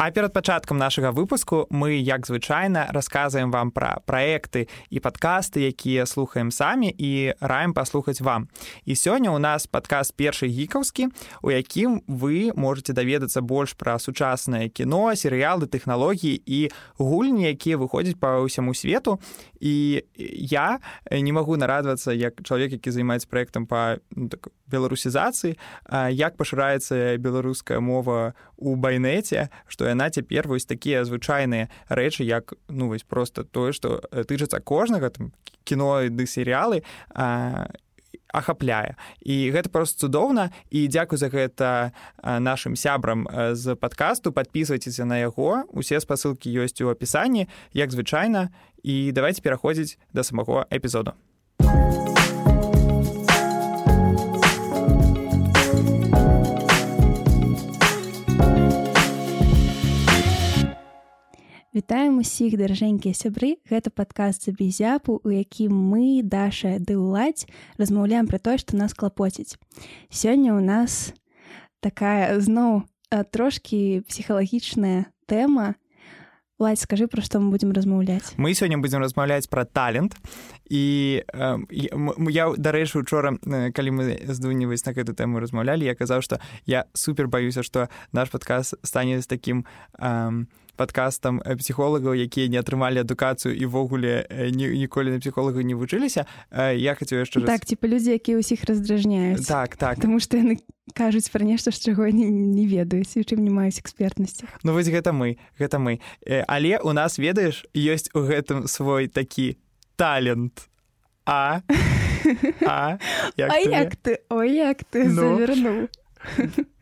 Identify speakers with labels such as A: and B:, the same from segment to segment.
A: А перад пачаткам нашага выпуску мы як звычайна расказваем вам пра праекты і падкасты якія слухаем самі і раем паслухаць вам. І сёння у нас падкаст першы гікаўскі у якім вы можете даведацца больш пра сучаснае кіно серыялы тэхналогіі і гульні якія выходзяць па ўсяму свету. І я не магу нарадвацца як чалавек які займаецца проектам па ну, так, беларусізацыі як пашыраецца беларуская мова у байнеце што яна цяпер вось такія звычайныя рэчы як ну вось просто тое што э, тычыцца кожнага там кіно ды серыялы ахапляе. І гэта просто цудоўна і дзякую за гэта нашим сябрам з падкасту. Подписывайтеся на яго усе спасылкі ёсць у апісанні як звычайна. І давайте пераходзіць да самого эпізоду
B: Вітаем усіх даражэнькія сябры. Гэта падкаст за безяпу у якім мы даша ды ўладзь размаўляем пра тое што нас клапоціць. Сёння ў нас такая зноў трошкі псіхалагічная тэма. Ладь, скажи пра што мы будзем размаўляць?
A: Мы сёння будзем размаўляць пра талент. І э, я дарэчы учора калі мы здуніваць на гэту тэму размаўлялі я казаў што я супер баюся што наш падказ стане з такім э, падкастам э, псіхолагаў якія не атрымалі адукацыю і ввогуле э, ні, ніколі на псіхолага не вучыліся. Э, я хацеў яшчэ
B: так типа людзі якія ўсіх раздражняюць.
A: Так так.
B: Тому што яны кажуць пра нешта з чаго не, не ведаюць і чым не маюць экспертнасці.
A: Ну вось гэта мы гэта мы. Але у нас ведаеш ёсць у гэтым свой такі талент. А?
B: А? Як, а як ты ой як ты ну... завернуў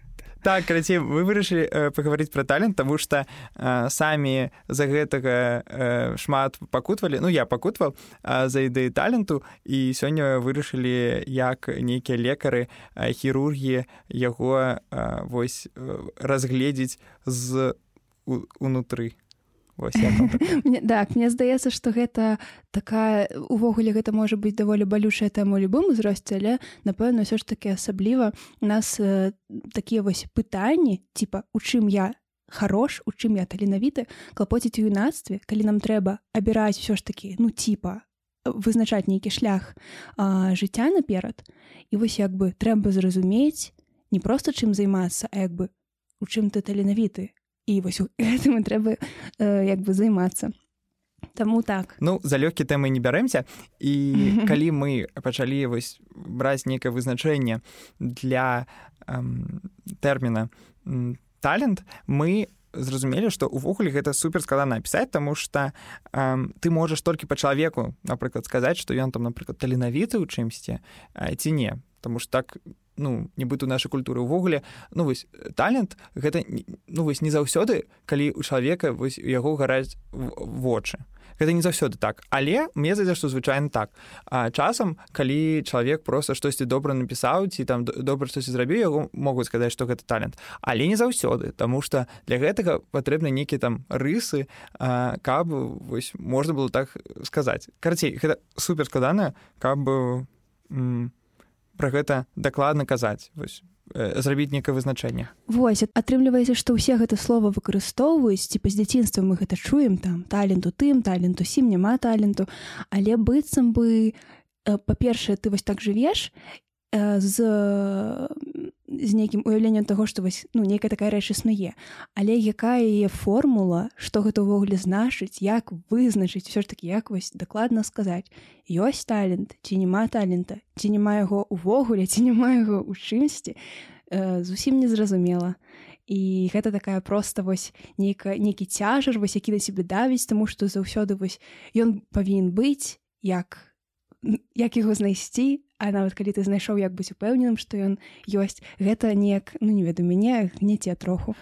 A: так карацей вы вырашылі э, паговорыць пра талент тому что э, самі за гэтага э, шмат пакутвалі ну я пакутваў э, за ідэі таленту і сёння вырашылі як нейкія лекары э, хірургі яго э, вось э, разгледзець з унутры Вось,
B: так мне здаецца што гэта такая увогуле гэта можа быць даволі балючая тэма любым узросце але напэўна ўсё ж такі асабліва у нас э, такія вось пытанні типа у чым я хорош у чым я таленавіты клапоціць у юнацтве калі нам трэба абіраць усё ж такі ну типа вызначаць нейкі шлях а, жыцця наперад. І вось як бы трэба зразумець не проста чым займацца як бы у чым ты таленавіты і вось гэтым трэба э, як бы займацца Таму так.
A: Ну за лёгкі тэмы не бярэмся і калі мы пачалі вось браць нейкае вызначэнне для эм, тэрміна талент мы зразумелі што ўвогуле гэта супер складана пісаць таму што эм, ты можаш толькі па чалавеку напрыклад сказаць што ён там напрыклад таленавіты ў чымсьці ці не Таму ж так ну нібыт у нашай культуры ўвогуле. Ну вось талент гэта ну вось не заўсёды калі у чалавека вось у яго гараць вочы гэта не заўсёды так. Але мне зайдзе што звычайна так. А часам калі чалавек просто штосьці добра напісаў ці там добра штосьці зрабіў яго могуць сказаць што гэта талент. Але не заўсёды Таму што для гэтага патрэбны нейкія там рысы а, каб вось можна было так сказаць. Карацей гэта супер складана каб бы пра гэта дакладна казаць. Вось зрабіць некае вызначэнне.
B: Вось атрымліваецца што ўсе гэта слова выкарыстоўваюць ці па з дзяцінства мы гэта чуем там таленту тым таленту сім няма таленту але быццам бы па-першае ты вось так жывеш з з нейкім уяўленнем таго што вось ну нейкая такая рэч існуе. Але якая яе формула што гэта ўвогуле значыць як вызначыць все ж таки як вось дакладна сказаць ёсць талент ці няма талента ці няма яго увогуле ці няма яго ў чымсьці э, зусім незразумела. І гэта такая проста вось нейка нейкі цяжар вось які да себе давіць таму што заўсёды вось ён павінен быць як як яго знайсці А нават калі ты знайшоў як быць упэўненым што ён ёсць гэта неяк ну не веду мяне гнеце троху.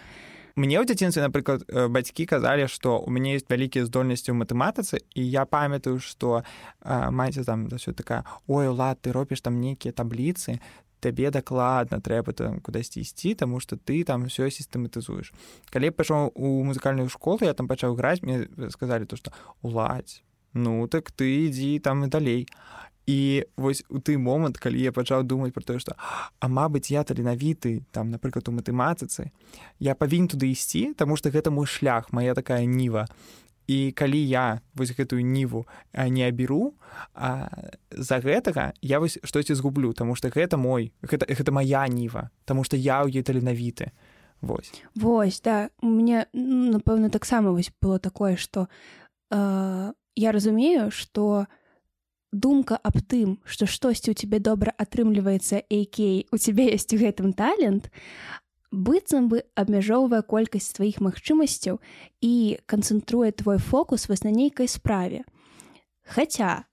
A: Мне ў дзяцінстве напрыклад э, бацькі казалі што у мяне есть вялікія здольнасці ў матэматыцы і я памятаю што маце там да ўсё такая ой лад ты робіш там нейкія табліцы табе дакладна трэба там кудасьці ісці таму што ты там все сістэматызуеш калі пайшоў у музыкальную школу я там пачаў граць мне сказалі то што уладзь ну так ты ідзі там і далей і вось у той момант калі я пачаў думаць про тое што а мабыць я таленавіты там напрыклад у матэматыцы я павінен туды ісці таму што гэта мой шлях моя такая ніва і калі я вось гэтую ніву не аберу а, за гэтага я вось штосьці згублю тому что гэта мой гэта гэта моя ніва тому что я ў ей таленавіты Вось.
B: Вось да. Мне напэўна таксама вось было такое что э, я разумею что думка аб тым что штосьці у тебе добра атрымліваецца AK у тебя есть у гэтым талент быццам бы абмяжоўвае колькасць тваіх магчымасцяў і канцэнтруе твой фокус вось на нейкай справе. Хаця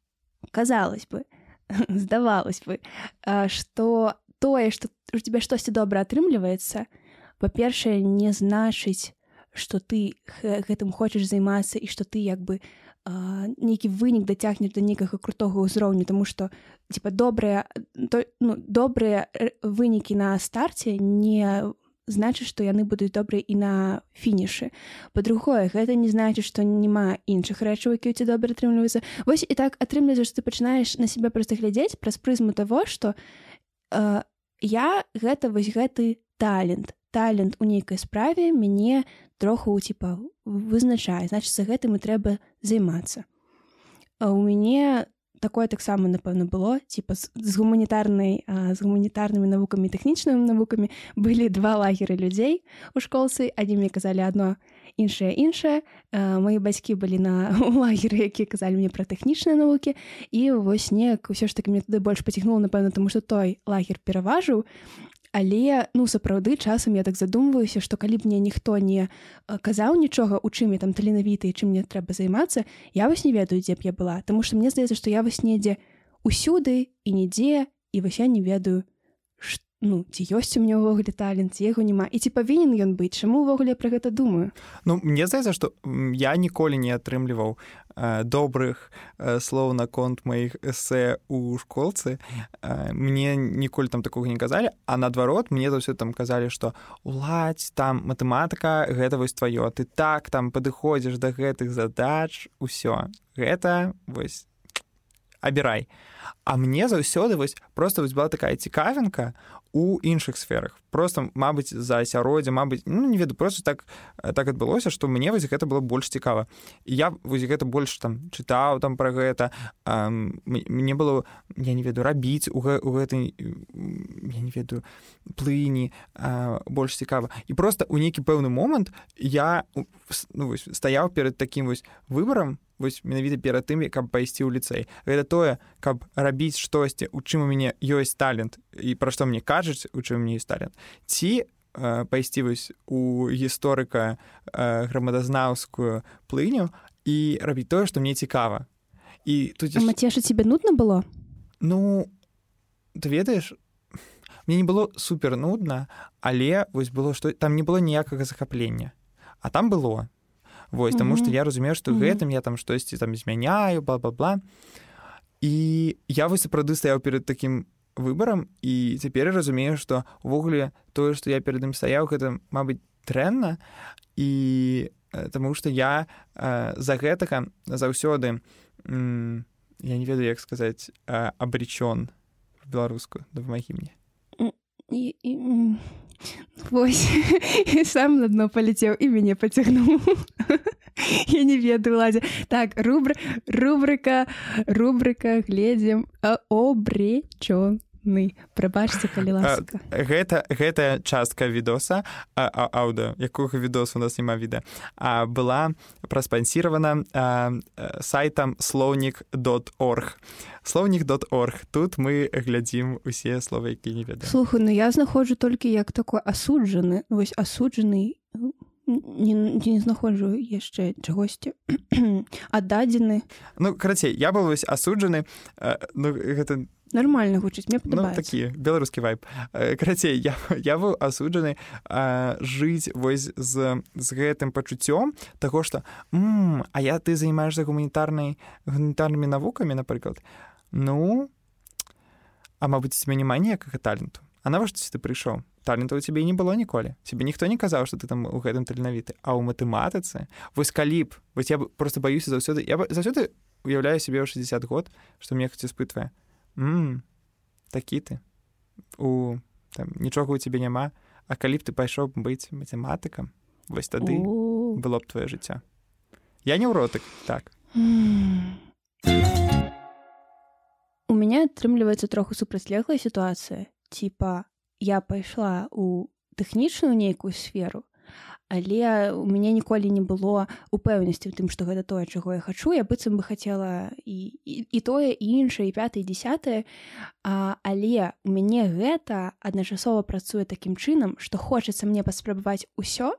B: казалось бы здавалось бы что тое что у тебя штосьці добра атрымліваецца па-першае не значыць что ты гэтым хочаш займацца і что ты як бы нейкі вынік дацягнеш да нейкага крутога ўзроўню тому что типа добрыя ну, добрыя вынікі на старце не значыць што яны будуць добрыя і на фінішы па-другое гэта не значыць што няма іншых рэчаў які ці добра атрымліваюцца вось і так атрымліваеш ты пачынаеш на себе проста глядзець праз прызму того что э, я гэта вось гэты талент. Талент у нейкай справе мяне троху типа вызначае. Значит за гэтым і трэба займацца. У мяне такое таксама напэўна было. Типа з, гуманітарнай з гуманітарнымі навукамі тэхнічнымі навукамі былі два лагеры людзей у школцы. Адзін мне казалі одно іншае іншае. Мои бацькі былі на лагеры якія казалі мне пра тэхнічныя навукі. І вось неяк усё ж таки мне туды больш пацягнула напэўна тому что той лагер пераважыў але ну сапраўды часам я так задумваюся што калі б мне ніхто не казаў нічога у чым я там таленавіты чым мне трэба займацца я вось не ведаю дзе б я была. Таму што мне здаецца што я вось недзе усюды і нідзе і вось я не ведаю што ну ці ёсць у меня ўвогуле талент яго няма і ці павінен ён быць. Чаму ўвогуле пра гэта думаю?
A: Ну мне здаецца што я ніколі не атрымліваў э, добрых э, слоў наконт маіх эсэ у школцы. Э, мне ніколі там такога не казалі а наадварот мне заўсёды там казалі што уладзь там матэматыка гэта вось тваё ты так там падыходзіш да гэтых задач усё гэта вось абірай А мне заўсёды вось просто вось была такая цікавенка у іншых сферах. Просто мабыць за асяроддзе Мабыць ну, не веду просто так так адбылося што мне вось гэта было больш цікава. Я вось гэта больш там чытаў там пра гэта. А, мне было я не веду рабіць у, гэ, у гэтай я не ведаю плыні а, больш цікава. І просто у нейкі пэўны момант я ну, вось, стаяў перад такім вось выбарам вось менавіта перад тым каб пайсці ў ліцэй. Гэта тое каб рабіць штосьці у чым у мяне ёсць талент і пра што мне кажуць у чым мне талент. Ці э, пайсці вось у гісторыка э, грамадазнаўскую плыню і рабіць тое што мне цікава. І
B: тут мацеша тебе нудна было?
A: Ну ты ведаеш мне не было супер нудна але вось было што там не было ніякага захаплення. А там было Вось таму што я разумею, што гэтым я там штосьці там змяняю бла-бла-бла. І я вось сапраўды стаяў перад такім выбарам і цяпер разумею, што ўвогуле тое, што я перад ім стаяў, гэта, мабыць, дрэнна і таму што я э, за гэтага заўсёды я не ведаю, як сказаць абречён беларускую дапамагі мне.
B: Вось сам на дно паляцеў і мяне пацягнуў. Я не ведаю ладзе. Так рубр рубрыка рубрыка гледзім обречён мы прабачце калі ласка.
A: гэта гэтая частка відоса аўда якога відос у нас няма відэа а была праспансіравана сайтам слоўнік dot.org слоўнік dot.org тут мы глядзім усе словы які не ведаю
B: слухай ну я знаходжу толькі як такой асуджаны вось асуджаны не, не знаходжу яшчэ чагосьці аддадзены.
A: Ну карацей я был вось асуджаны ну гэта не
B: нормально гучыць мне
A: ну, такі беларускі вайп карацей я, я быў асуджаны жыць вось з з гэтым пачуццём таго што а я ты займаешься гуманітарнай гуманітарнымі навукамі напрыклад? Ну а мабыць цьмя няма ніякага таленту. А навошта ты прыйшоў? Талента у цябе не было ніколі. Цябе ніхто не казаў што ты там у гэтым таленавіты. А ў матэматыцы вось калі б вось я просто баюся заўсёды я заўсёды уяўляю сябе ў 60 год што мне хоць испытвае м такі ты. У там нічога у цябе няма А калі б ты пайшоў быць матэматыкам вось тады было б твоё жыццё я не ўротык так.
B: У мяне атрымліваецца троху супрацьлеглая сітуацыя типа я пайшла у тэхнічную нейкую сферу але у мяне ніколі не было упэўнасці ў тым што гэта тое чаго я хачу. Я быццам бы хацела і, і, і тое і іншае пятое десятое але у мяне гэта адначасова працуе такім чынам што хочацца мне паспрабаваць усё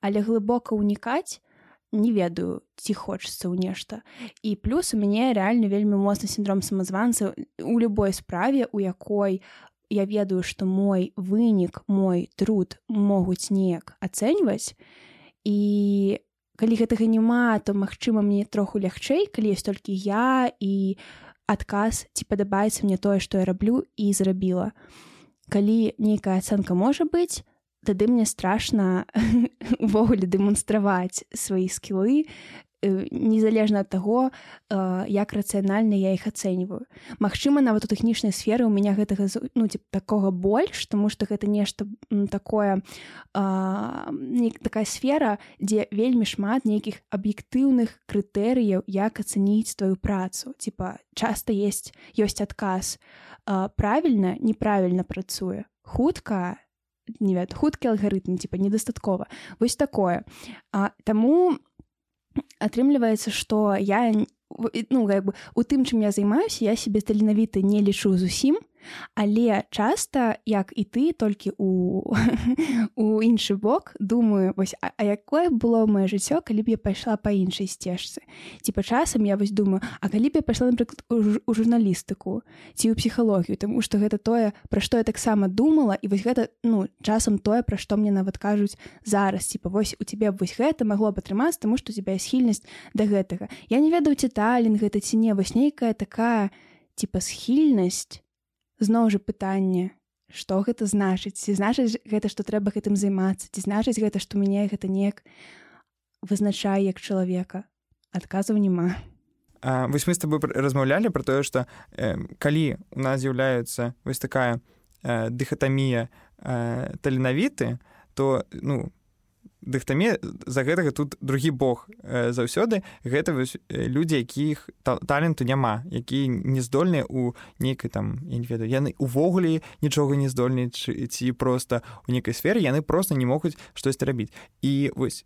B: але глыбока ўнікаць не ведаю ці хочацца ў нешта. І плюс у мяне рэальна вельмі моцны сіндром самазванца у любой справе у якой я ведаю што мой вынік мой труд могуць неяк ацэньваць. І калі гэтага няма то магчыма мне троху лягчэй калі ёсць толькі я і адказ ці падабаецца мне тое што я раблю і зрабіла. Калі нейкая ацэнка можа быць тады мне страшна увогуле дэманстраваць свае скілы незалежна ад таго э, як рацыянальна я іх ацэньваю. Магчыма нават у тэхнічнай сферы у меня гэтага ну, тип, такога больш тому что гэта нешта такое не такая сфера дзе вельмі шмат нейкіх аб'ектыўных крытэрыяў як ацэніць твою працу. Типа часто есть ёсць адказ. Правільна неправільна працуе. Хутка не вед хуткі алгарытм типа недастаткова. Вось такое. А, таму атрымліваецца што я ну як бы у тым чым я займаюся я себе таленавіты не лічу зусім але часта як і ты толькі у у іншы бок думаю вось а, а якое было маё жыццё калі б я пайшла па іншай сцежцы? Ці па часам я вось думаю а калі б я пайшла напрыклад у журналістыку ці ў псіхалогію тому что гэта тое пра што я таксама думала і вось гэта ну часам тое пра што мне нават кажуць зараз. Ці вось у тебе вось гэта магло б атрымацца тому что у тебя схільнасць да гэтага. Я не ведаю ці талент гэта ці не вось нейкая такая типа схільнасць зноў жа пытанне што гэта значыць? Ці значыць гэта што трэба гэтым займацца? Ці значыць гэта што мяне гэта неяк вызначае як чалавека? Адказаў няма.
A: Вось мы з тобой размаўлялі про тое што э, калі у нас з'яўляецца вось такая э, дыхатамія э, таленавіты то ну дыхтамі за гэтага тут другі бог заўсёды. Гэта людзі якіх таленту няма які не здольныя у нейкай там я не ведаю яны увогуле нічога не здольны ці проста у нейкай сферы яны просто не могуць штось рабіць. І вось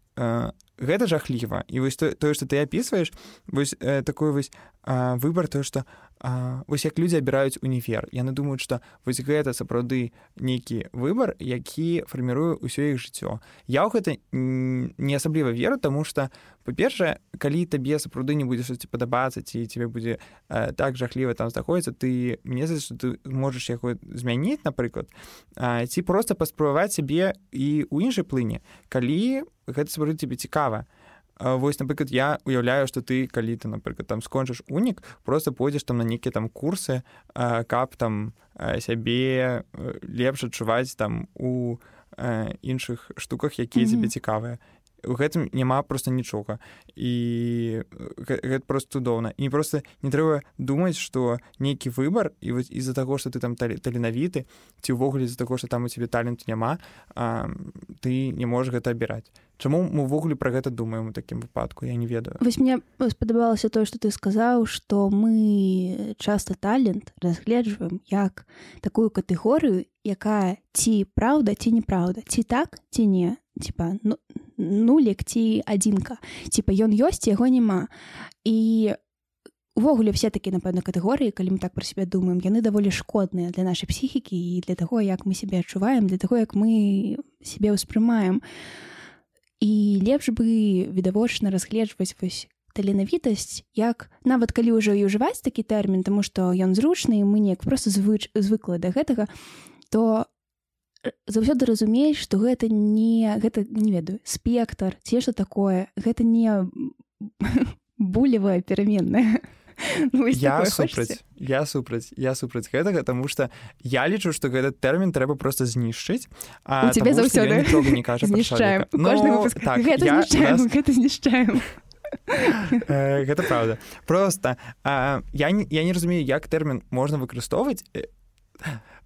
A: гэта жахліва. І вось тое то, што ты апісваеш вось э, такой вось э, выбар тое што э, вось як людзі абіраюць універ. Яны думаюць што вось гэта сапраўды нейкі выбар які фарміруе ўсё іх жыццё. Я ў гэта не асабліва веру таму што па-першае калі табе сапраўды не будзе штосьці падабацца ці тебе будзе э, так жахліва там знаходіцца ты мне за што ты можаш яго змяніць напрыклад э, ці проста паспрабаваць сябе і ў іншай плыне калі гэта сапраўды тебе цікава Вось напрыклад я уяўляю што ты калі ты напрыклад там скончыш унік просто пойдзеш там на нейкія там курсы каб там сябе лепш адчуваць там у іншых штуках якія цябе цікавыя у гэтым няма просто нічога. І гэта просто цудоўна. І просто не трэба думаць што нейкі выбар і вось з-за таго што ты там таленавіты ці ўвогуле з-за таго што там у цябе талент няма а, ты не можаш гэта абіраць. Чаму мы ўвогуле пра гэта думаем у такім выпадку я не ведаю.
B: Вось мне спадабалася тое што ты сказаў што мы часта талент разгледжваем як такую катэгорыю якая ці праўда ці неправда ці так ці не. Типа ну нулік ці адзінка. Типа ён ёсць яго няма. І увогуле все такі напэўна катэгорыі калі мы так пра сябе думаем яны даволі шкодныя для нашай псіхікі і для таго як мы сябе адчуваем для таго як мы сябе ўспрымаем. І лепш бы відавочна разгледжваць вось таленавітасць як нават калі ўжо і ўжываць такі тэрмін тому што ён зручны мы неяк просто звыч звыкла да гэтага то заўсёды разумееш што гэта не гэта не ведаю спектр ці што такое гэта не булевая пераменная.
A: Ну, я супраць я супраць я супраць гэтага тому что я лічу что гэты тэрмін трэба просто знішчыць
B: тебе заўсёды
A: не кажа
B: знішчаем ну, так, знішчаем
A: гэта праўда просто а, я не, я не разумею як тэрмін можна выкарыстоўваць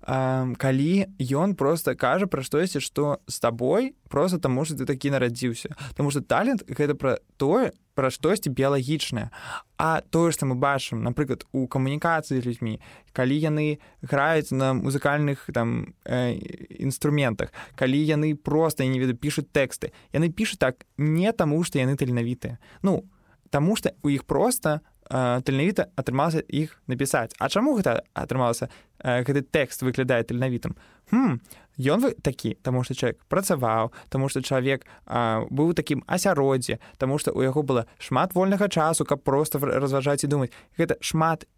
A: калі ён просто кажа пра штосьці што з табой просто таму што ты такі нарадзіўся Таму што талент гэта пра тое пра штосьці біялагічнае А тое што мы бачым напрыклад у камунікацыі з людзьмі калі яны граюць на музыкальных там э, інструментах калі яны просто не ведаю пішуць тэксты яны пішуць так не таму што яны таленавітыя ну таму што у іх просто таленавіта атрымалася іх напісаць А чаму гэта атрымалася гэты тэкст выглядае таленавітым хм, ён вы такі таму што чалавек працаваў таму што чалавек а, быў такім асяроддзе таму што у яго было шмат вольнага часу каб просто разважаць і думаць гэта шмат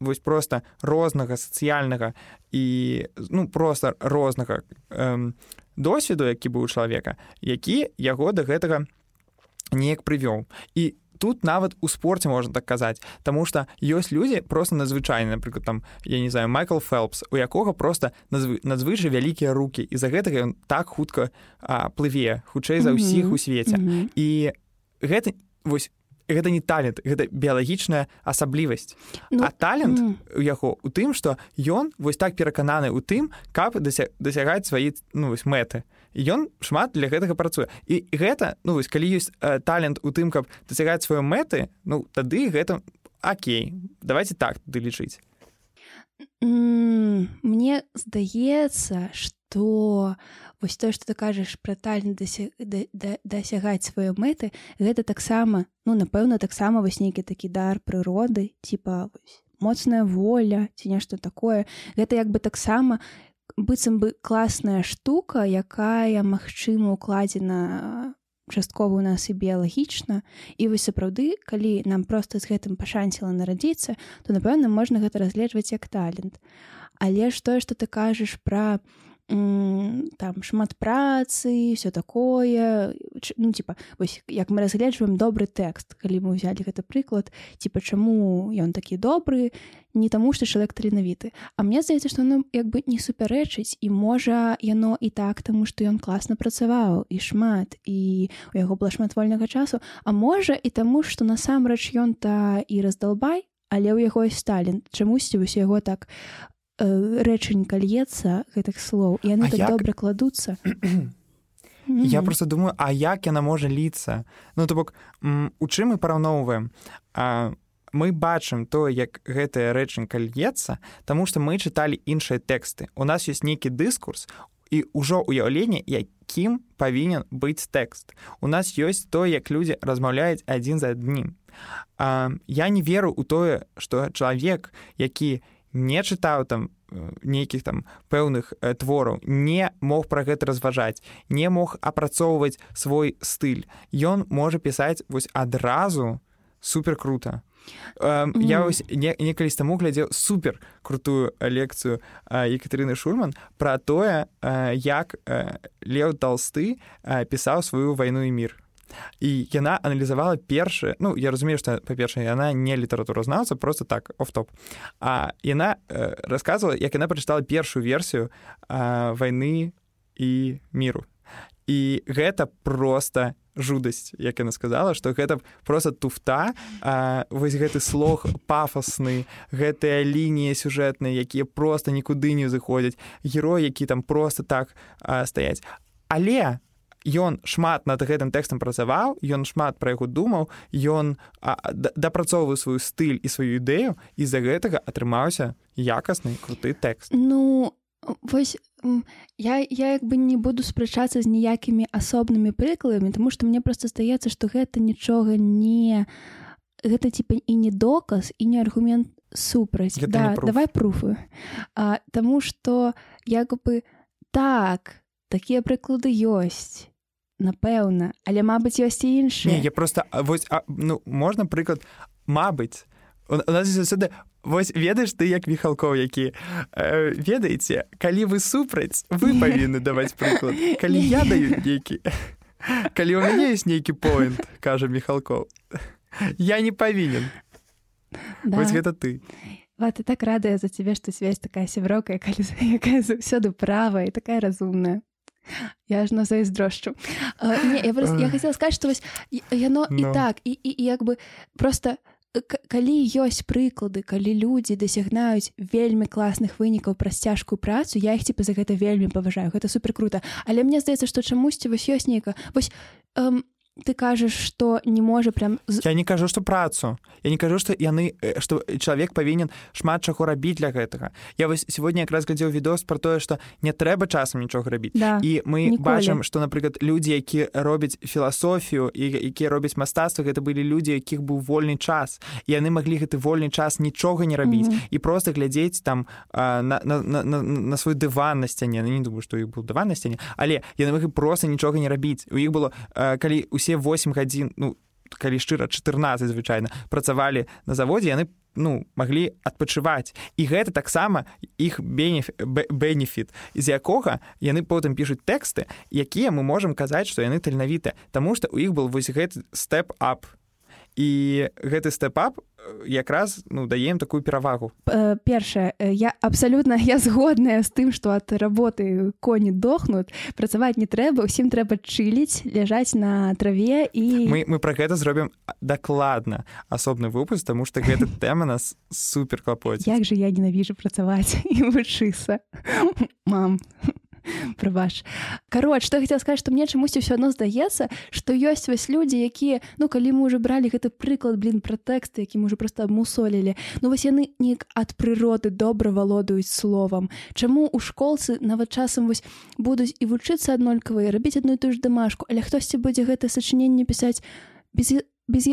A: вось просто рознага сацыяльнага і ну просто рознага эм, досведу які быў чалавека які яго да гэтага неяк прывёў. І тут нават у спорце можна так казаць Таму что ёсць людзі просто надзвычайны напрыклад там я не знаю Майкл Фелпс у якога просто назвы надзвычай вялікія руки і за гэтага ён так хутка а, плыве хутчэй за ўсіх mm -hmm. у свеце mm -hmm. і гэта вось гэта не талент гэта біялагічная асаблівасць ну, а талент mm. у яго у тым што ён вось так перакананы ў тым каб дасягаць свае ну, мэты ён шмат для гэтага працуе. І гэта ну вось калі ёсць э, талент у тым каб дасягаць свае мэты ну тады гэта Окей давайте так ты лічыць.
B: Мне здаецца что вось тое што ты кажаш пра талент дасягаць свае мэты гэта таксама ну напэўна таксама вось нейкі такі дар прыроды типа моцная воля ці нешта такое. Гэта як бы таксама быццам бы класная штука якая магчыма укладзена часткова у нас і біялагічна. І вось сапраўды калі нам просто з гэтым пашанціла нарадзіцца то напэўна можна гэта разгледжваць як талент. Але ж тое што ты кажаш пра там шмат працы все такое. Ну типа вось як мы разгледжваем добры тэкст. Калі мы ўзялі гэта прыклад типа чаму ён такі добры не таму што чалавек таленавіты. А мне здаецца што нам як бы не супярэчыць і можа яно і так таму што ён класна працаваў і шмат і у яго было шмат вольнага часу. А можа і таму што насамрэч ён та і раздалбай але ў яго сталін чамусьці вось яго так Э, рэчанька льецца гэтых слоў і яны так як... добра кладуцца
A: я просто думаю а як яна можа ліцца ну то бок у чым мы параўноўваем мы бачым то як гэтая рэчанька льецца таму што мы чыталі іншыя тэксты у нас ёсць нейкі дыскурс і ўжо ўяўленне якім павінен быць тэкст у нас ёсць то як людзі размаўляюць адзін за адным я не веру ў тое што чалавек які не не чытаў там э, нейкіх там пэўных э, твораў не мог пра гэта разважаць не мог апрацоўваць свой стыль. Ён можа пісаць вось адразу супер круто mm. я вось некалі таму глядзеў супер крутую лекцыю екатерыны шурман пра тое як леў талсты пісаў сваю вайну і мір і яна аналізавала першае ну я разумею што па-першае яна не літаратуразнаўца просто так оф-топ а яна э, рассказывала як яна прачытала першую версію э, вайны і міру і гэта просто жудасць як яна сказала што гэта просто туфта а, вось гэты слог пафасны гэтыя лініі сюжэтныя якія просто нікуды не зыходзяць герой які там просто так а, стаяць. Але ён шмат над гэтым тэкстам працаваў ён шмат пра яго думаў ён дапрацоўваў сваю стыль і сваю ідэю і з-за гэтага атрымаўся якасны круты тэкст.
B: Ну вось я я як бы не буду спрачацца з ніякімі асобнымі прыкладамі тому что мне просто здаецца што гэта нічога не гэта типа і не доказ і не аргумент супраць. Да, давай пруфы. Таму что як бы так такія прыклады ёсць напэўна але мабыць ёсць і іншыя.
A: Я просто вось а, ну можна прыклад мабыць у нас заўсёды вось ведаеш ты як міхалкоў які э, ведаеце калі вы супраць вы павінны даваць прыклад. Калі я даю нейкі калі у мяне есть нейкі поинт кажа міхалкоў я не павінен. Да. вось гэта ты.
B: Ва, ты так радая за цябе што связь такая сяброка якая заўсёды права і такая разумная я ж на зайздрошчу не, я, просто, я хотела сказать что вось яно і
A: Ну.
B: так і, і, і як бы просто к- калі ёсць прыклады калі людзі дасягнаюць вельмі класных вынікаў праз цяжкую працу я іх типа за гэта вельмі паважаю гэта супер круто. Але мне здаецца што чамусьці вось ёсць нейка вось эм, ты кажаш што не можа прям
A: я не кажу што працу я не кажу што яны э, што чалавек павінен шмат чаго рабіць для гэтага я вось сегодня якраз глядзеў відос про тое што не трэба часам нічога рабіць
B: да.
A: і мы
B: Ніколі.
A: бачым што напрыклад людзі які робяць філасофію і якія робяць мастацтва гэта былі людзі якіх быў вольны час і яны маглі гэты вольны час нічога не рабіць
B: Мгм.
A: і просто глядзець там а, на, на, на, на, на свой дыван на сцяне Ну, не думаю што іх быў дыван на сцяне але яны маглі просто нічога не рабіць у іх было а, калі усе 8 гадзін ну калі шчыра 14 звычайна працавалі на заводзе яны ну маглі адпачываць. І гэта таксама іх бенефіт з якога яны потым пішуць тэксты якія мы можам казаць што яны таленавіты Таму што у іх был вось гэты степ-ап і гэты степ-ап якраз ну даем такую перавагу.
B: Э, першае э, я абсалютна я згодная з тым што ад работы коні дохнут працаваць не трэба усім трэба чыліць ляжаць на траве і
A: мы, мы пра гэта зробім дакладна асобны выпуск тому што гэта тэма нас супер клапоць
B: як же я ненавіжу працаваць і вучыцца мам прабач кароч што я хацела сказаць што мне чамусьці ўсё адно здаецца што ёсць вось людзі якія ну калі мы ўжо бралі гэты прыклад блин пра тэксты які мы ўжо просто абмусолілі ну вось яны неяк ад прыроды добра валодаюць словам. Чаму у школцы нават часам вось будуць і вучыцца аднолькавыя рабіць адну і тую ж дамашку але хтосьці будзе гэта сачыненне пісаць без без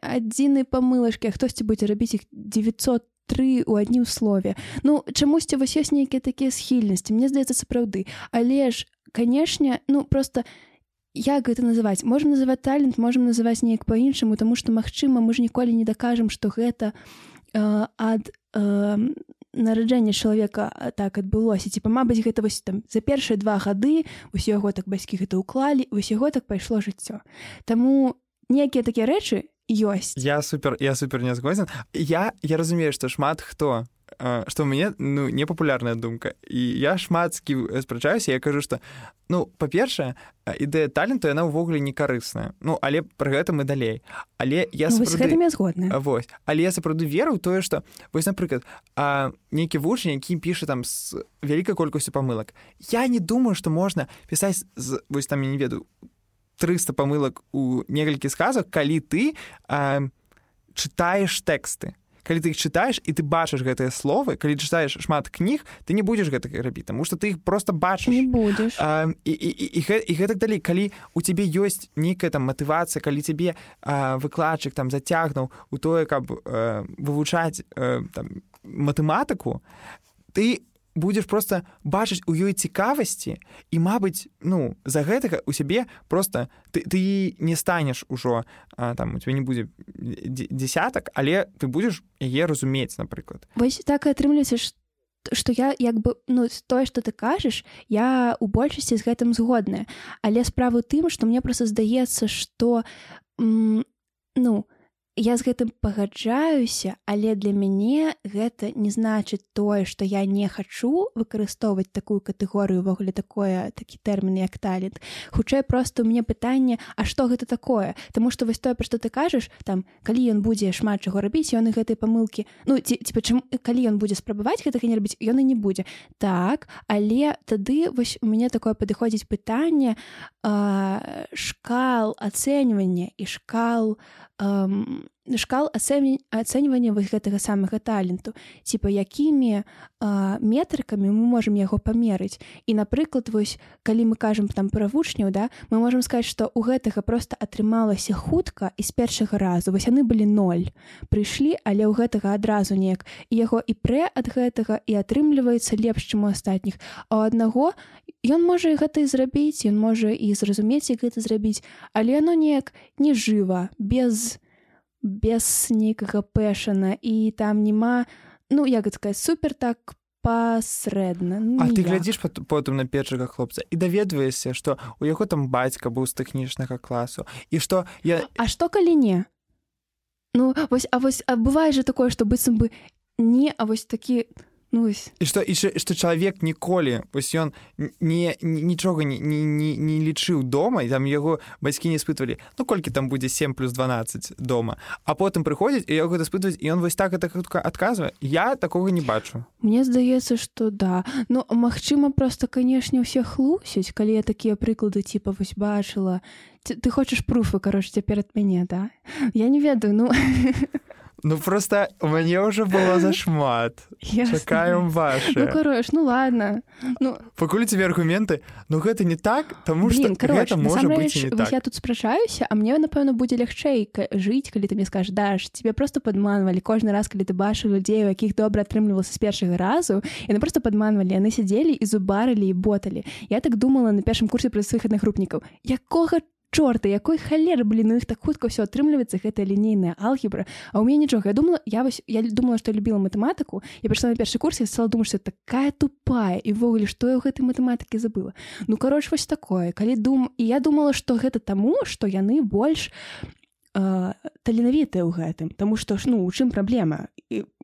B: адзінай памылачкі хтосьці будзе рабіць іх 900 тры у адным слове. Ну чамусьці вось ёсць нейкія такія схільнасці мне здаецца сапраўды але ж канешне ну просто як гэта называць? Можем называць талент можем называць неяк по-іншаму тому что магчыма мы ж ніколі не дакажам что гэта э, ад э, нараджэння чалавека так адбылося. Типа мабыць гэта вось там за першыя два гады усё яго так бацькі гэта ўклалі вось яго так пайшло жыццё. Таму некія такія рэчы ёсць
A: я супер я супер не згодзін я я разумею што шмат хто што ў мяне ну непапулярная думка. І я шмат з кім спрачаюся я кажу што ну па-першае ідэя таленту яна ўвогуле не карысная ну але пра гэта мы далей. Але я
B: ну,
A: сапраўды-
B: гэтым я згодная
A: А, Вось але я сапраўды веру тое што вось напрыклад а, нейкі вучань які піша там з вялікай колькасцю памылак я не думаю што можна пісаць з вось там я не ведаю 300 памылак у некалькі сказах калі ты а, чытаеш тэксты калі ты іх чытаеш і ты бачыш гэтыя словы калі чытаеш шмат кніг ты не будзеш гэта рабіць таму што ты іх просто бачыш
B: не будзеш
A: А, і, і, і, і, гэ- і гэтак далей калі у цябе ёсць нейкая там матывацыя калі цябе а, выкладчык там зацягнуў у тое каб а, вывучаць а, там, матэматыку ты будзеш просто бачыць у ёй цікавасці і мабыць ну за гэтага у сябе просто ты, ты не станеш ужо а, там у тебя не будзе дзе- дзесятак але ты будзеш яе разумець напрыклад.
B: Вось так атрымліваецца ш- што я як бы ну тое што ты кажаш я у большасці з гэтым згодная. Але справа тым што мне просто здаецца што м, ну я з гэтым пагаджаюся але для мяне гэта не значыць тое што я не хачу выкарыстоўваць такую катэгорыю увогуле такое такі тэрмін як талент. Хутчэй просто у мне пытанне А што гэта такое? Таму што вось тое пра што ты кажаш там калі ён будзе шмат чаго рабіць ён і гэтай памылкі ну ці ці пачым калі ён будзе спрабаваць гэтага не рабіць ён і не будзе. Так але тады вось у мяне такое падыходзіць пытанне а, шкал ацэньвання і шкал ам, шкал ацэнь- ацэньвання вось гэтага самага таленту типа якімі а, метрыкамі мы можемм яго памерыць і напрыклад вось калі мы кажам там пра вучняў да мы можемм сказаць што у гэтага просто атрымалася хутка і з першага разу. Вось яны былі ноль. Прыйшлі але ў гэтага адразу неяк. І яго і прэ ад гэтага і атрымліваецца лепш чым у астатніх. А у аднаго ён можа гэта і зрабіць ён можа і зразумець як гэта зрабіць але яно неяк не жыва без без нейкага пэшана і там няма ну як сказаць супер так пасрэдна ну,
A: А ты глядзіш пот- потым на першага хлопца і даведваешся што у яго там бацька быў з тэхнічнага класу і што я
B: А што калі не? Ну вось а вось а бывае же такое што быццам бы не а вось такі ну
A: і што і што чалавек ніколі вось ён не нічога не, не, не, не лічыў дома і там яго бацькі не спытвалі ну колькі там будзе 7 плюс 12 дома. А потым прыходзіць і яго даспытваць і ён вось так это хутка адказвае я такога не бачу.
B: Мне здаецца што да. Ну магчыма просто канешне ўсе хлусяць калі я такія прыклады типа вось бачыла ты, ты хочаш пруфы карочце перад мяне да? Я не ведаю ну
A: Ну просто у мяне ўжо было зашмат чакаем ваше
B: ну, карош ну ладно. Ну
A: пакуль тебе аргументы. Ну гэта не так тому что
B: гэта можа быть так. я тут спрачаюся а мне напэўна будзе лягчэй жыць калі ты мне скажешь даш тебе просто падманвалі кожны раз калі ты бачыў людзей у якіх добра атрымлівалася з першага разу яны просто падманвалі яны сядзелі і зубарылі і боталі я так думала на першым курсе пра сваіх аднагрупнікаў якога чорта якой халеры блин у іх так хутка ўсё атрымліваецца гэта лінейная алгебра а у мяне нічога я думала я вось я думала што любіла матэматыку я прыйшла на першы курс я стала думаць что такая тупая і ввогуле што я ў гэтай матэматыкі забыла. Ну кароч вось такое. Калі дум і я думала што гэта таму што яны больш таленавітыя ў гэтым Таму што ж ну у чым праблема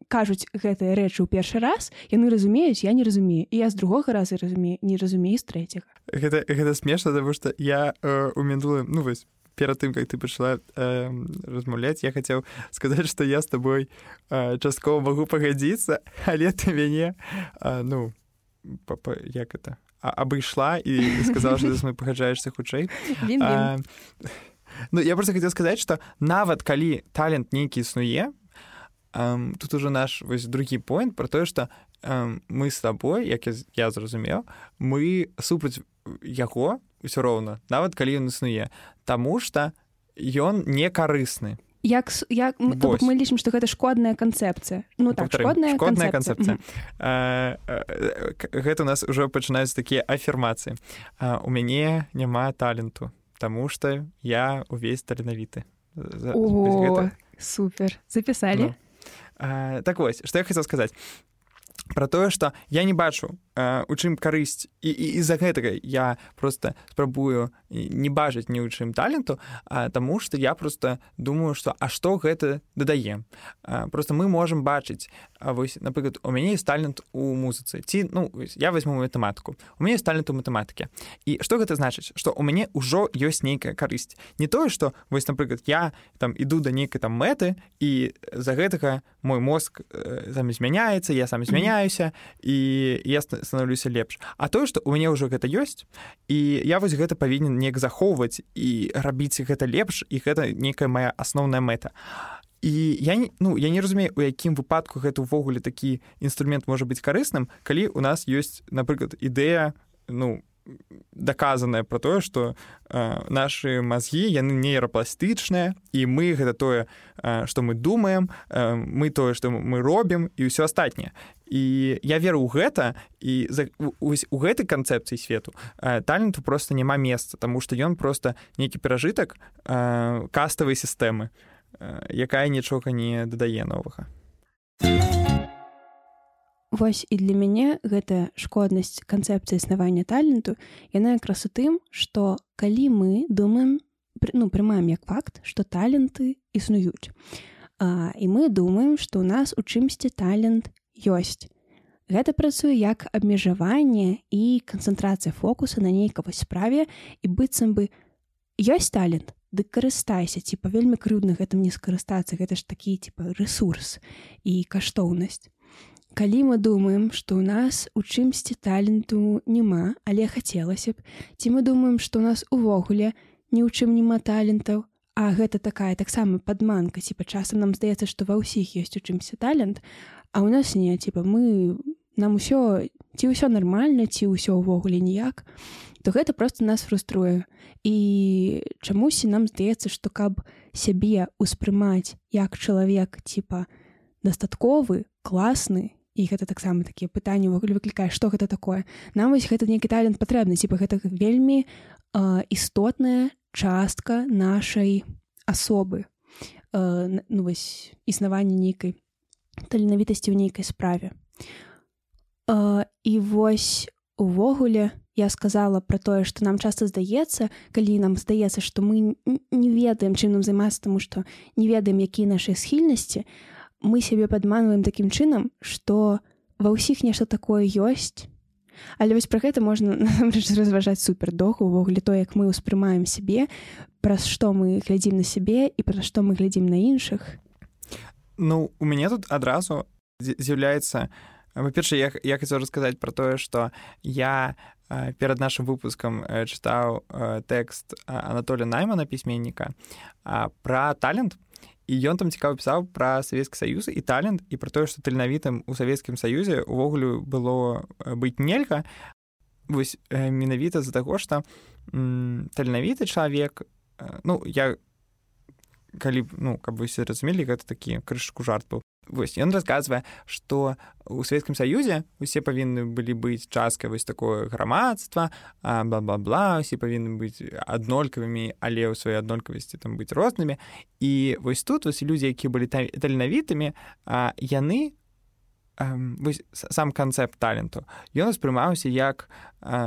B: кажуць гэтыя рэчы ў першы раз яны разумеюць я не разумею. І я з другога раза разумею не разумею з трэцяга.
A: Гэта, гэта смешна потому что я э, у мінулым ну вось перад тым как ты пачала э, размаўляць я хацеў сказаць что я с тобой э, часткова магу пагадзіцца але ты мяне э, ну па, па, як это абышла і сказала что мы пагаджаешься хутчэй. Ну я просто хотел сказаць что нават калі талент нейкі існуе Um, тут уже наш вось другі поинт про тое что um, мы с тобой як я, я зразумеў мы супраць яго ўсё роўна нават калі ён існуе Таму что ён не карысны
B: як як мы, мы лічым што гэта шкодная канцэпцыя. Ну так шкодная
A: шкодная канцэпцыя. гэта у нас ўжо пачынаюць такія афірмацыі. У мяне няма таленту Таму что я увесь таленавіты.
B: Супер. Запісалі. Ну.
A: Э, так вось што я хацеў сказаць про тое что я не бачу у чым карысць і з-за гэтага я просто спрабую не бачыць ні ў чым таленту Таму что я просто думаю что а што гэта дадае просто мы можемм бачыць вось напрыклад у мяне есть талент у музыцы. Ці ну я возьму матэматыку у мяне талент у матэматыкі і што гэта значыць что у мяне ўжо ёсць нейкая карысць не тое что вось напрыклад я там іду да нейкай там мэты і за гэтага мой мозг э, сам змяняецца я сам змяняюся і я становлюся лепш. А тое что у мяне ўжо гэта ёсць і я вось гэта павінен неяк захоўваць і рабіць гэта лепш і гэта некая моя асноўная мэта. І я не ну я не разумею у якім выпадку гэта ўвогуле такі інструмент можа быць карысным калі у нас ёсць напрыклад ідэя ну даказанае про тое что э, наши мазгі яны нейрапластычныя і мы гэта тое что э, мы думаем э, мы тое что мы робім і ўсё астатняе і я веру ў гэта і за, у, у гэтай канцэпцыі свету э, таленту просто няма месца тому что ён просто нейкі перажытак э, каставай сістэмы э, якая нічога не дадае новага.
B: Вось і для мяне гэтая шкоднасць канцэпцыі існавання таленту яна якраз у тым што калі мы думаем ну прымаем як факт што таленты існуюць а, і мы думаем што ў нас у чымсьці талент ёсць. Гэта працуе як абмежаванне і канцэнтрацыя фокуса на нейкавай справе і быццам бы ёсць талент, дык карыстайся ці па вельмі крыўдна гэтым не скарыстацца, гэта ж такі типа рэсурс і каштоўнасць. Калі мы думаем, што ў нас у чымсьці таленту няма, але хацелася б, ці мы думаем, што ў нас увогуле ні ў чым няма талентаў, а гэта такая таксама падманка, ці па часам нам здаецца, што ва ўсіх ёсць у чымся талент, а у нас не типа мы нам усё ці ўсё нармальна ці ўсё ўвогуле ніяк то гэта просто нас фруструе. І чамусьці нам здаецца што каб сябе успрымаць як чалавек типа дастатковы класны і гэта таксама такія пытанні ўвогуле выклікае што гэта такое нам вось гэта нейкі талент патрэбны. Типа гэта вельмі э, істотная частка нашай асобы. Э, ну вось існавання нейкай таленавітасці ў нейкай справе. Uh, і вось увогуле я сказала пра тое, што нам часта здаецца, калі нам здаецца, што мы не ведаем, чым нам займацца, таму што не ведаем, якія нашыя схільнасці, мы сябе падманваем такім чынам, што ва ўсіх нешта такое ёсць але вось пра гэта можна разважаць супер доўга увогуле то як мы ўспрымаем сябе праз што мы глядзім на сябе і пра што мы глядзім на іншых
A: Ну у мяне тут адразу з'яўляецца па-перша я, я хацеў расказаць пра тое што я перад нашим выпускам чытаў тэкст Анатоля наймана пісьменніка пра талент і ён там цікава пісаў пра савецкі саюз і талент і пра тое што таленавітым у савецкім саюзе увогуле было быць нельга. Вось менавіта з-за таго што таленавіты чалавек ну я калі ну каб вы все разумелі гэта такі крышку жарт быў вось ён расказвае што у савецкім саюзе усе павінны былі быць часткай вось такое грамадства бла-бла-бла усе павінны быць аднолькавымі але ў сваёй аднолькавасці там быць рознымі і вось тут вось людзі якія былі таленавітымі яны вось сам канцэпт таленту. Ён успрымаўся як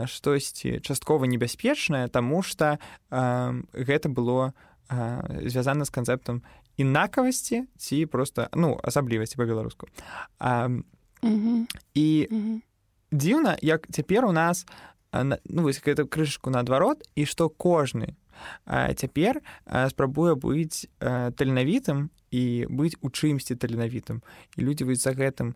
A: штосьці часткова небяспечнае таму што гэта было звязана з канцэптам інакавасці ці просто ну асаблівасці па-беларуску і дзіўна як цяпер у нас ну вось гэта крышку наадварот і што кожны цяпер спрабуе быць таленавітым і быць у чымсьці таленавітым і людзі вось за гэтым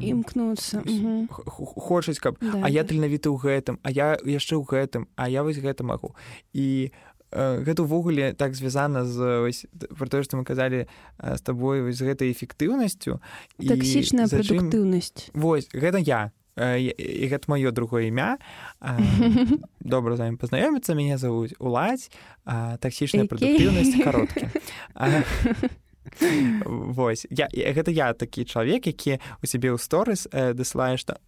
B: імкнуцца
A: хочуць каб да, а я таленавіты ў гэтым а я яшчэ ў гэтым а я вось гэта магу і гэта ўвогуле так звязана з про тое што мы казалі з табой вось гэтай эфектыўнасцю.
B: Таксічная прадуктыўнасць.
A: Вось гэта я. І гэта маё другое імя. Добра з вами пазнаёміцца. Мяне завуць уладзь. Таксічная прадуктыўнасць кароткі Вось. Я гэта я такі чалавек які у сябе ў сторыс дасылае што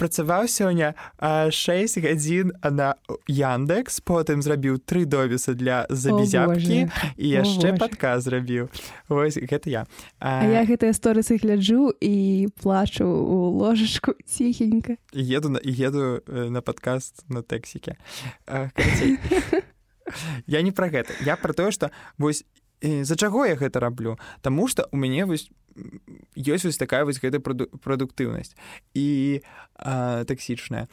A: працаваў сёння 6 гадзін на Яндекс потым зрабіў тры довісы для забізяпкі і яшчэ падказ зрабіў. Вось гэта я.
B: А, а я гэтыя сторысы гляджу і плачу у ложачку ціхенька.
A: Еду на еду на падкаст на тэксіке я не пра гэта. Я пра тое што вось за чаго я гэта раблю? Таму што у мяне вось ёсць вось такая вось гэта прадуктыўнасць і таксічная.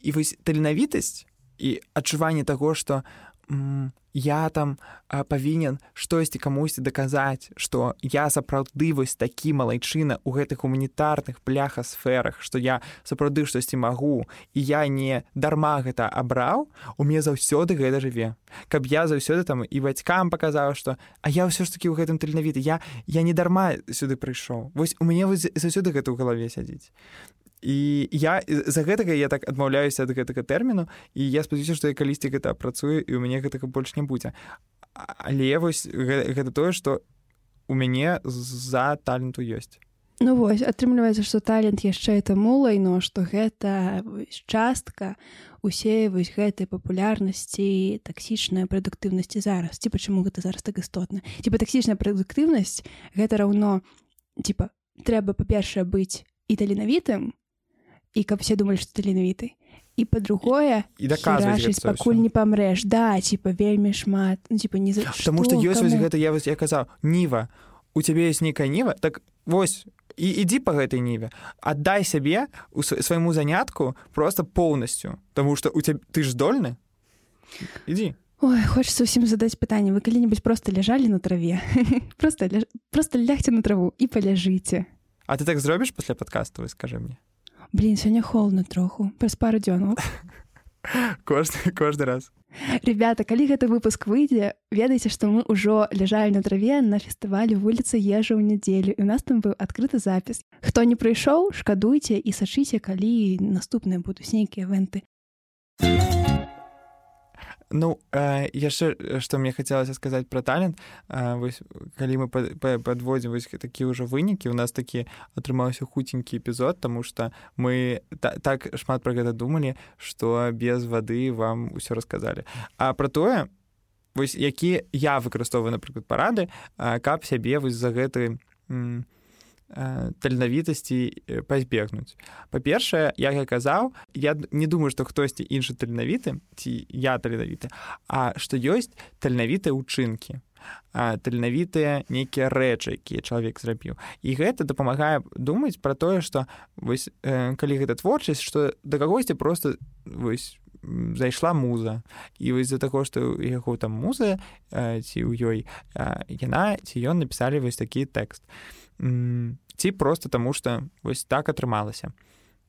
A: І вось таленавітасць і адчуванне таго што я там а, павінен штосьці камусьці даказаць што я сапраўды вось такі малайчына ў гэтых гуманітарных пляха сферах што я сапраўды штосьці магу. І я не дарма гэта абраў у мне заўсёды гэта жыве. Каб я заўсёды там і бацькам паказаў што а я ўсё ж такі ў гэтым таленавіты я я не дарма сюды прыйшоў вось у мяне заўсёды гэта ў галаве сядзіць і я за гэтага я так адмаўляюся ад гэтага тэрміну і я спадзяюся што я калісьці гэта працую і ў мяне гэтага больш не будзе. Але вось гэта, гэта тое што у мяне за таленту ёсць.
B: Ну вось атрымліваецца што талент яшчэ это мулайно што гэта частка усе вось гэтай папулярнасці таксічная прадуктыўнасці зараз. Ці пачаму гэта зараз так істотна? Типа таксічная прадуктыўнасць гэта раўно типа трэба па-першае быць і таленавітым і каб все думалі што таленавіты і па-другое
A: і даказваць
B: пакуль не памрэш да типа вельмі шмат ну, типа не за
A: Таму што ёсць вось гэта я вось я казаў ніва у цябе ёсць нейкая ніва так вось і ідзі па гэтай ніве аддай сябе у свайму занятку просто поўнасцю Таму што у цябе ты ж здольны ідзі
B: Ой, хочется усім задаць пытанне вы калі-небудзь просто ляжалі на траве? Просто ля... просто лягце на траву і паляжыце
A: А ты так зробіш пасля падкасту скажи мне
B: блин сёння холодно троху. Праз пару дзёнаў
A: кожны кожны раз.
B: Ребята калі гэты выпуск выйдзе ведаеце што мы ўжо ляжалі на траве на фестывалі вуліцы ежа ў нядзелю і у нас там быў адкрыты запіс хто не прыйшоў шкадуйце і сачыце калі наступныя будуць нейкія венты
A: Ну яшчэ што мне хацелася сказаць пра талент вось, калі мы падводзім вось такі ўжо вынікі у нас такі атрымаўся хуценькі эпізод тому что мы та, так шмат пра гэта думалі што без вады вам усё расказалі а пра тое вось які я выкарыстоўваю напрыклад парады каб сябе вось за гэты Э, таленавітасці э, пазбегнуць па-першае як я казаў я не думаю што хтосьці іншы таленавіты ці я таленавіты а што ёсць таленавітыя ўчынкі таленавітыя нейкія рэчы якія чалавек зрабіў. І гэта дапамагае думаць пра тое што вось э, калі гэта творчасць што да кагосьці просто вось зайшла муза. І вось з-за таго што яго там муза э, ці ў ёй э, яна ці ён напісалі вось такі тэкст ці просто таму што вось так атрымалася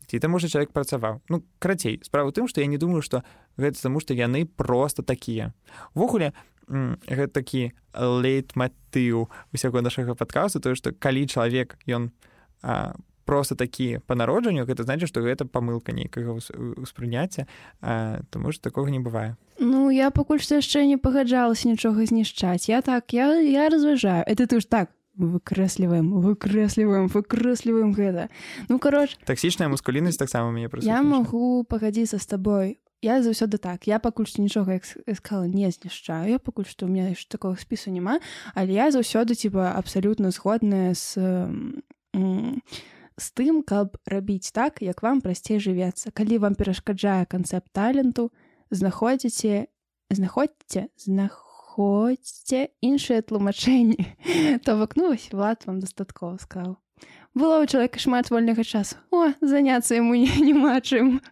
A: ці таму што чалавек працаваў ну карацей справа тым што я не думаю што гэта таму што яны просто такія. Увогуле гэта такі лейтматыў усяго нашага падкасту тое што калі чалавек ён просто такі па народжанню гэта значит што гэта памылка нейкага ўспрыняцця тому что такога не бывае.
B: Ну я пакуль што яшчэ не пагаджалася нічога знішчаць. Я так я я разважаю. Это ты ж так выкрэсліваем выкрэсліваем выкрэсліваем гэта. Ну кароч
A: таксічная мускуліннасць таксама мне
B: я магу пагадзіцца з табой. Я заўсёды так. Я пакуль што нічога сказала не знішчаю. Я пакуль што у меня яшчэ такого спісу няма. Але я заўсёды типа абсалютна згодная з з тым каб рабіць так як вам прасцей жывецца. Калі вам перашкаджае канцэпт таленту знаходзіце знаходзіце знаходзьце іншыя тлумачэнні то вакнусь влад вам дастаткова сказал было у чалавека шмат вольнага часу. О заняцца яму няма чым.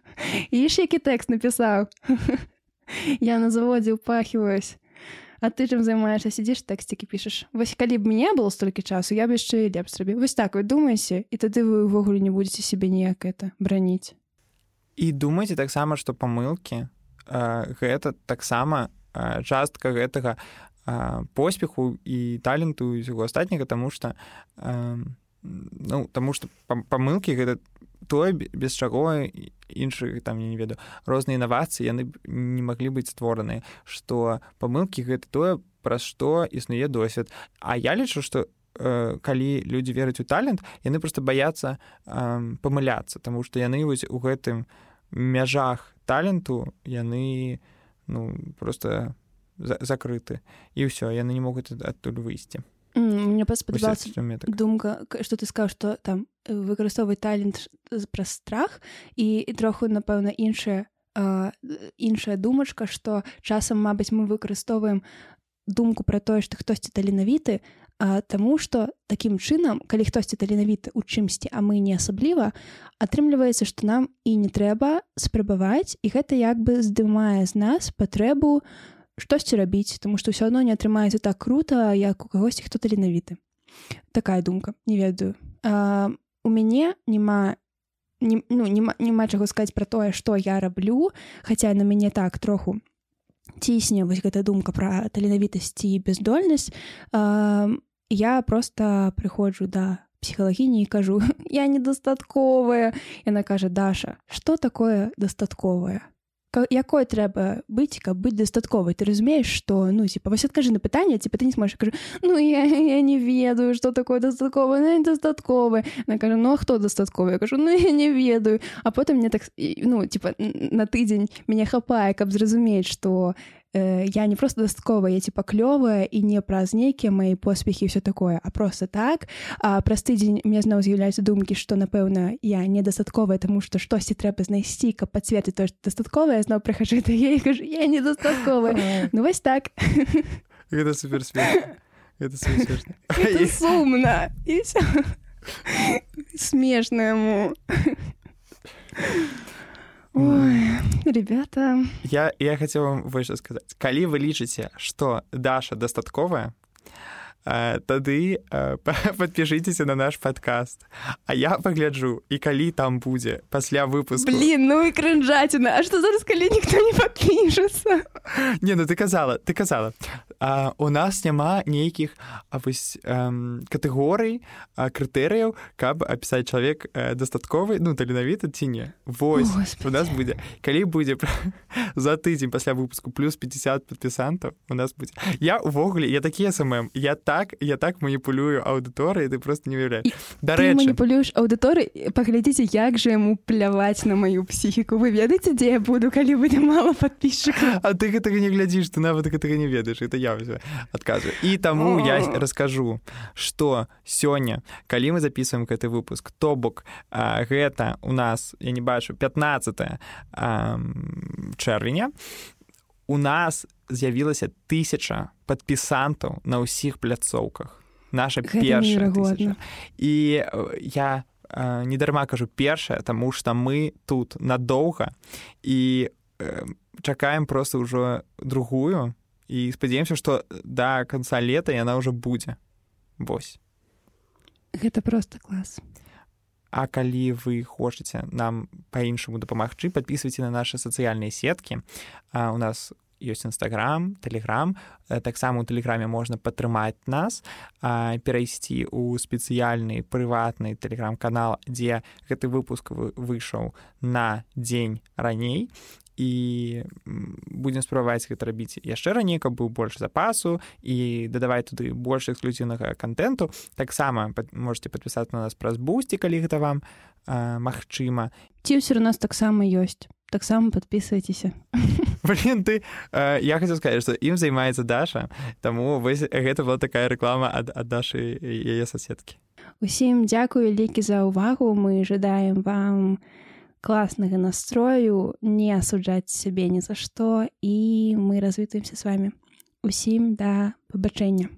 B: Іш які тэкст напісаў. Я на заводзе упахіваюсь А ты чым займаешься? Сидзіш тэксцікі пішаш. Вось калі б мне было столькі часу я бы яшчэ лепш зрабіў. Вось так вы думаеце і тады вы ўвогуле не будете себе неяк это браніць.
A: І думаеце таксама што памылкі гэта таксама частка гэтага поспеху і таленту усяго астатняга таму што ну таму што памылкі гэта тое без чаго іншых там я не ведаю розныя інавацыі яны не маглі быць створаныя што памылкі гэта тое праз што існуе досвед. А я лічу што э, калі людзі вераць у талент яны просто баяцца э, памыляцца Таму што яны вось у гэтым мяжах таленту яны ну просто за закрыты і ўсё яны не могуць адтуль выйсці
B: мне так. думка что ты сказаў что там выкарыстоўваць талент праз страх і, і троху напэўна іншая іншая думачка что часам мабыць мы выкарыстоўваем думку про тое что хтосьці таленавіты Таму что таким чынам калі хтосьці таленавіты у чымсьці а мы не асабліва атрымліваецца что нам і не трэба спрабаваць і гэта як бы здымае з нас патрэбу штосьці рабіць тому что ўсё одно не атрымаецца так круто як у кагосьці хто таленавіты. Такая думка не ведаю. А, у мяне няма не, ну, няма, няма чаго сказаць про тое что я раблю хаця на мяне так троху цісне вось гэта думка про таленавітасці і бездольнасць. А, я просто прыходжу да псіхалагіні і кажу я недастатковая яна кажа даша что такое дастатковае якой трэба быць каб быць дастатковай ты разумееш что ну типа вось адкажы на пытанне ці ты не сможешь кажу ну я, я не ведаю что такое дастаткова ну, дастатковы на кажу ну хто дастатковы кажу ну я не ведаю а потым мне так ну типа на тыдзень мяне хапае каб зразумець что э, я не просто дасткова я типа клёвая і не праз нейкія мои поспехи все такое а просто так. А праз тыдзень мне зноў з'яўляюцца думкі что напэўна я недастатковая тому что штосьці трэба знайсці каб подцвердзіць то дастатковая зноў прыхожу да я кажу я недастатковая ну вось так.
A: Гэта супер
B: сумна смешнаму Ой, ребята.
A: Я я хотел вам больше сказать. Калі вы лічыце что даша дастатковая тады подпішыцеся на наш подкаст. А я пагляджу і калі там будзе пасля выпуску
B: блин ну і крынжаціна А что зараз калі ніхто не подпішацца
A: не ну ты казала ты казала а, у нас няма нейкіх вось катэгорый крытэрыяў каб апісаць чалавек э, дастатковы ну таленавіты ці не. Вось О, у нас будзе калі будзе за тыдзень пасля выпуску плюс 50 падпісантаў у нас будзе. Я увогуле я такі самым я так я так маніпулюю аўдыторыі ты просто не веря
B: дарэчы маніпулюеш аўдыторы паглядзіце як же яму пляваць на маю псіхіку. Вы ведаеце дзе я буду калі будзе мала подписчика
A: А ты гэтага не глядзіш ты нават гэтага не ведаеш это я я адказваю і таму я раскажу что сёння калі мы записываем гэты выпуск то бок гэта у нас я не бачу 15 чэрвеня у нас з'явілася тысяча падпісантаў на ўсіх пляцоўках. Наша першая і я не дарма кажу першая таму што мы тут надоўга і чакаем просто ўжо другую і спадзяемся што да канца лета яна ўжо будзе Вось.
B: Гэта просто клас
A: А калі вы хочаце нам па-іншаму дапамагчы подписывайте на наши сацыяльныя сеткі. У нас ёсць нстаграм телеграм таксама у тэлеграме можна падтрымаць нас перайсці ў спецыяльны прыватны телеграм-канал дзе гэты выпуск выйшаў на дзень раней і будзем спрабаваць гэта рабіць яшчэ раней каб быў больш запасу і дадаваць туды больш эксклюзіўнага контенту. Таксама можете подпісаць на нас праз бусці калі гэта вам а, магчыма
B: ці ўсё у нас таксама ёсць таксама подписывайтеся
A: блин ты э, я хочу сказать что ім займаецца даша таму вось гэта была такая реклама ад ад дашы яе соседкі
B: усім дзякую вялікі за ўвагу мы жадаем вам у класнага настрою не асуджаць сябе ні за што і мы развітаемся с вами. Усім да пабачэння